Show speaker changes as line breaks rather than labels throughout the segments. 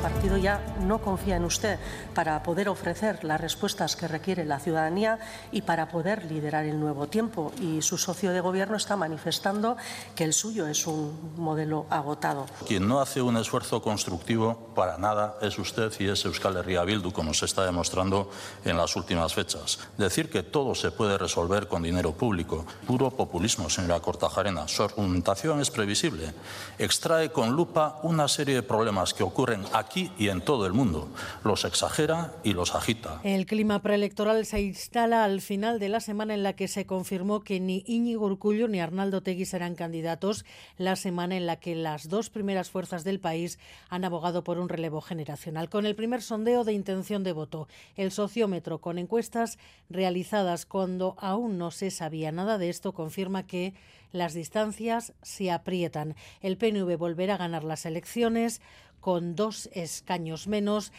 Partido ya no confía en usted para poder ofrecer las respuestas que requiere la ciudadanía y para poder liderar el nuevo tiempo. Y su socio de gobierno está manifestando que el suyo es un modelo agotado.
Quien no hace un esfuerzo constructivo para nada es usted y es Euskal Herria Bildu, como se está demostrando en las últimas fechas. Decir que todo se puede resolver con dinero público, puro populismo, señora Cortajarena. Su argumentación es previsible. Extrae con lupa una serie de problemas que ocurren aquí y en todo el mundo. Los exagera y los agita.
El clima preelectoral se instala al final de la semana en la que se confirmó que ni Íñigo Urcullo ni Arnaldo Tegui serán candidatos, la semana en la que las dos primeras fuerzas del país han abogado por un relevo generacional. Con el primer sondeo de intención de voto, el sociómetro con encuestas realizadas cuando aún no se sabía nada de esto confirma que las distancias se aprietan. El PNV volverá a ganar las elecciones con dos escaños menos.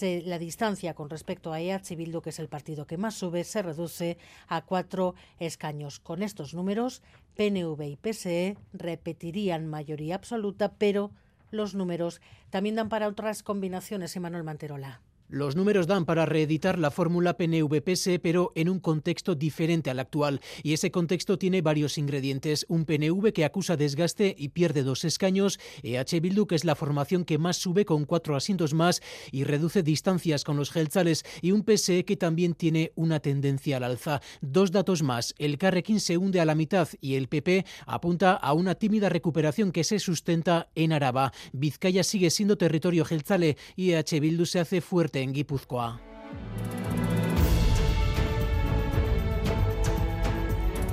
la distancia con respecto a EH Bildu, que es el partido que más sube, se reduce a cuatro escaños. Con estos números, PNV y PSE repetirían mayoría absoluta, pero los números también dan para otras combinaciones, Emanuel Manterola.
Los números dan para reeditar la fórmula PNV-PSE, pero en un contexto diferente al actual. Y ese contexto tiene varios ingredientes. Un PNV que acusa desgaste y pierde dos escaños. EH Bildu, que es la formación que más sube con cuatro asientos más y reduce distancias con los gelzales. Y un PSE que también tiene una tendencia al alza. Dos datos más. El Carrequín se hunde a la mitad y el PP apunta a una tímida recuperación que se sustenta en Araba. Vizcaya sigue siendo territorio gelzale y EH Bildu se hace fuerte en Guipúzcoa.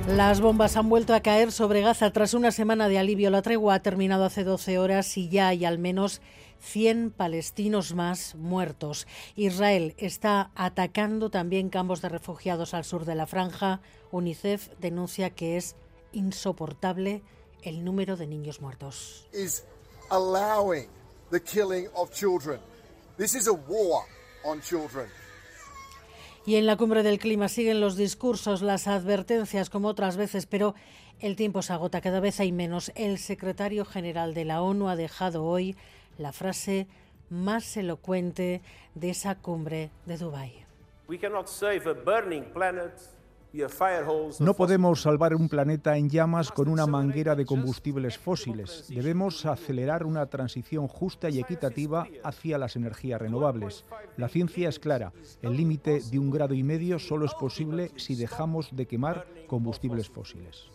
Las bombas han vuelto a caer sobre Gaza tras una semana de alivio. La tregua ha terminado hace 12 horas y ya hay al menos 100 palestinos más muertos. Israel está atacando también campos de refugiados al sur de la franja. UNICEF denuncia que es insoportable el número de niños muertos. This is a war on children. Y en la cumbre del clima siguen los discursos, las advertencias como otras veces, pero el tiempo se agota, cada vez hay menos. El secretario general de la ONU ha dejado hoy la frase más elocuente de esa cumbre de Dubái. We cannot save a
burning planet no podemos salvar un planeta en llamas con una manguera de combustibles fósiles. Debemos acelerar una transición justa y equitativa hacia las energías renovables. La ciencia es clara. El límite de un grado y medio solo es posible si dejamos de quemar combustibles fósiles.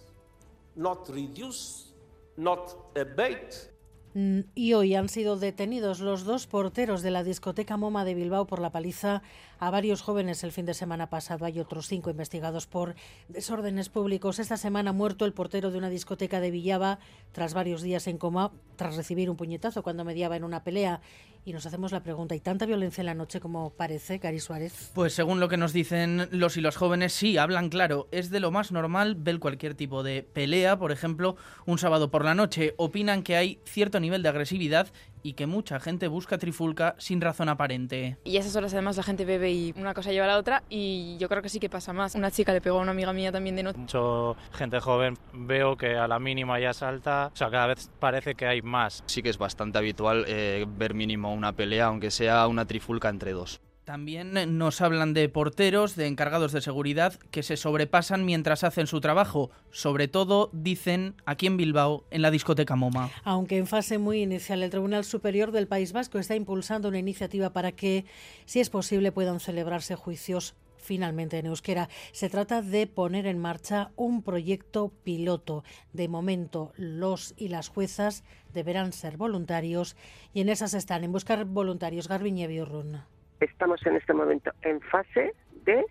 Y hoy han sido detenidos los dos porteros de la discoteca MoMA de Bilbao por la paliza a varios jóvenes el fin de semana pasado. Hay otros cinco investigados por desórdenes públicos. Esta semana ha muerto el portero de una discoteca de Villaba tras varios días en coma, tras recibir un puñetazo cuando mediaba en una pelea. Y nos hacemos la pregunta, ¿hay tanta violencia en la noche como parece, Cari Suárez?
Pues según lo que nos dicen los y los jóvenes, sí, hablan claro. Es de lo más normal ver cualquier tipo de pelea, por ejemplo, un sábado por la noche. Opinan que hay cierto nivel de agresividad y que mucha gente busca trifulca sin razón aparente.
Y a esas horas además la gente bebe y una cosa lleva a la otra y yo creo que sí que pasa más. Una chica le pegó a una amiga mía también de noche.
Mucho gente joven veo que a la mínima ya salta, o sea, cada vez parece que hay más.
Sí que es bastante habitual eh, ver mínimo una pelea, aunque sea una trifulca entre dos.
También nos hablan de porteros, de encargados de seguridad, que se sobrepasan mientras hacen su trabajo. Sobre todo, dicen, aquí en Bilbao, en la discoteca MoMA.
Aunque en fase muy inicial, el Tribunal Superior del País Vasco está impulsando una iniciativa para que, si es posible, puedan celebrarse juicios finalmente en euskera. Se trata de poner en marcha un proyecto piloto. De momento, los y las juezas deberán ser voluntarios y en esas están, en buscar voluntarios. Garbiñe Biurrun
estamos en este momento en fase de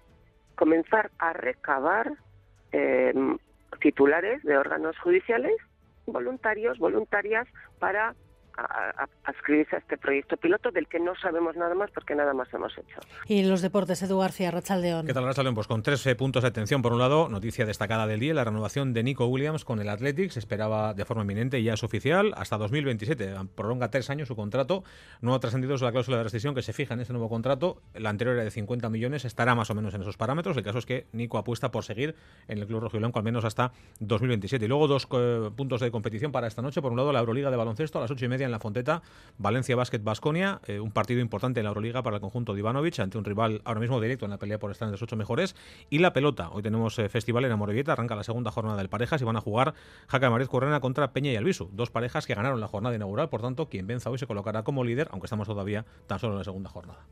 comenzar a recabar em, titulares de órganos judiciales, voluntarios, voluntarias, para a, a, este proyecto piloto del que no sabemos nada más porque nada más hemos hecho.
Y los deportes, Edu García, Rachaldeón.
¿Qué tal, Rachaldeón? Pues con tres puntos de atención. Por un lado, noticia destacada del día, la renovación de Nico Williams con el Athletics. Se esperaba de forma inminente y ya es oficial hasta 2027. Prolonga tres años su contrato. No ha trascendido la cláusula de rescisión que se fija en este nuevo contrato. La anterior era de 50 millones, estará más o menos en esos parámetros. El caso es que Nico apuesta por seguir en el Club Rojiblanco al menos hasta 2027. Y luego dos eh, puntos de competición para esta noche. Por un lado, la Euroliga de baloncesto a las ocho y media en la Fonteta. Valencia Basket Basconia, eh, un partido importante en la Euroliga para el conjunto de ante un rival ahora mismo directo en la pelea por estar entre los ocho mejores. Y la pelota. Hoy tenemos eh, festival en Amorebieta, arranca la segunda jornada del parejas y van a jugar Jaca Mariz Correna contra Peña y Albisu. Dos parejas que ganaron la jornada inaugural, por tanto, quien venza hoy se colocará como líder, aunque estamos todavía tan solo en la segunda jornada.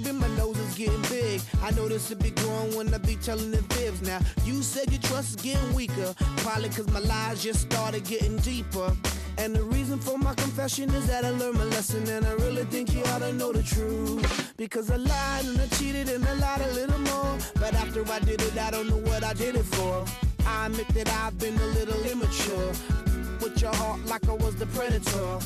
Baby, my nose is getting big. I know this will be growing when I be telling the fibs. Now, you said your trust is getting weaker. Probably cause my lies just started getting deeper. And the reason for my confession is that I learned my lesson and I really think you ought to know the truth. Because I lied and I cheated and I lied a little more. But after I did it, I don't know what I did it for. I admit that I've been a little immature. With your heart like I was the predator.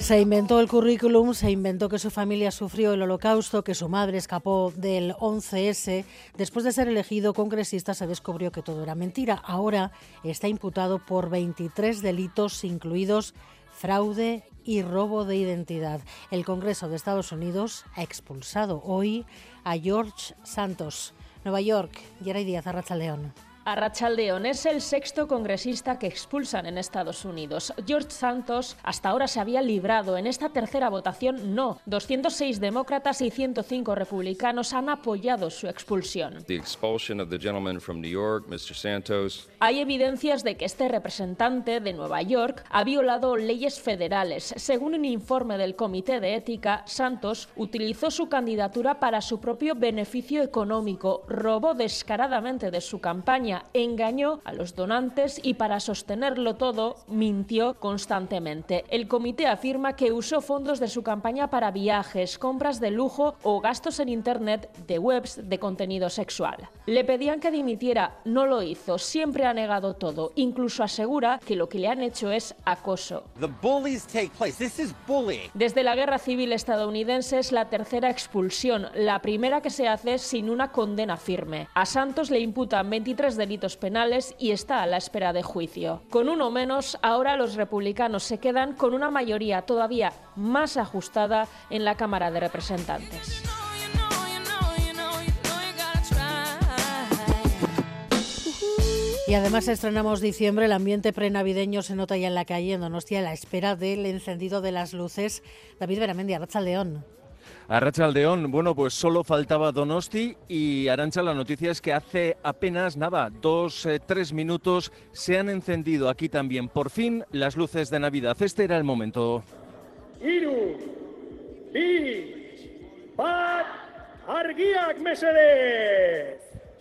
Se inventó el currículum, se inventó que su familia sufrió el holocausto, que su madre escapó del 11S. Después de ser elegido congresista se descubrió que todo era mentira. Ahora está imputado por 23 delitos, incluidos fraude y robo de identidad. El Congreso de Estados Unidos ha expulsado hoy a George Santos. Nueva York, Geray Díaz, Arracha León.
Arrachaldeón es el sexto congresista que expulsan en Estados Unidos. George Santos hasta ahora se había librado. En esta tercera votación, no. 206 demócratas y 105 republicanos han apoyado su expulsión. Hay evidencias de que este representante de Nueva York ha violado leyes federales. Según un informe del Comité de Ética, Santos utilizó su candidatura para su propio beneficio económico, robó descaradamente de su campaña engañó a los donantes y para sostenerlo todo mintió constantemente. El comité afirma que usó fondos de su campaña para viajes, compras de lujo o gastos en Internet de webs de contenido sexual. Le pedían que dimitiera, no lo hizo, siempre ha negado todo, incluso asegura que lo que le han hecho es acoso. Desde la guerra civil estadounidense es la tercera expulsión, la primera que se hace sin una condena firme. A Santos le imputan 23 delitos penales y está a la espera de juicio. Con uno menos, ahora los republicanos se quedan con una mayoría todavía más ajustada en la Cámara de Representantes.
Y además estrenamos diciembre, el ambiente prenavideño se nota ya en la calle en Donostia a la espera del encendido de las luces. David Beramendi, Arracha León.
Arracha Aldeón, bueno, pues solo faltaba Donosti y Arancha, la noticia es que hace apenas nada, dos, eh, tres minutos, se han encendido aquí también, por fin, las luces de Navidad. Este era el momento. Iru, bat, argiak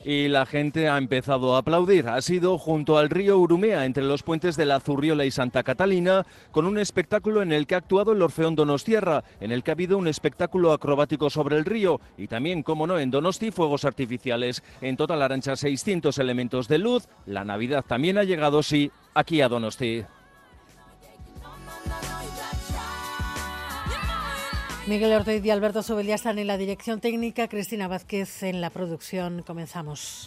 y la gente ha empezado a aplaudir. Ha sido junto al río Urumea, entre los puentes de la Zurriola y Santa Catalina, con un espectáculo en el que ha actuado el Orfeón Donostierra, en el que ha habido un espectáculo acrobático sobre el río y también, como no, en Donosti, fuegos artificiales. En total, arancha 600 elementos de luz. La Navidad también ha llegado, sí, aquí a Donosti.
Miguel Ortiz y Alberto Sobel están en la dirección técnica, Cristina Vázquez en la producción. Comenzamos.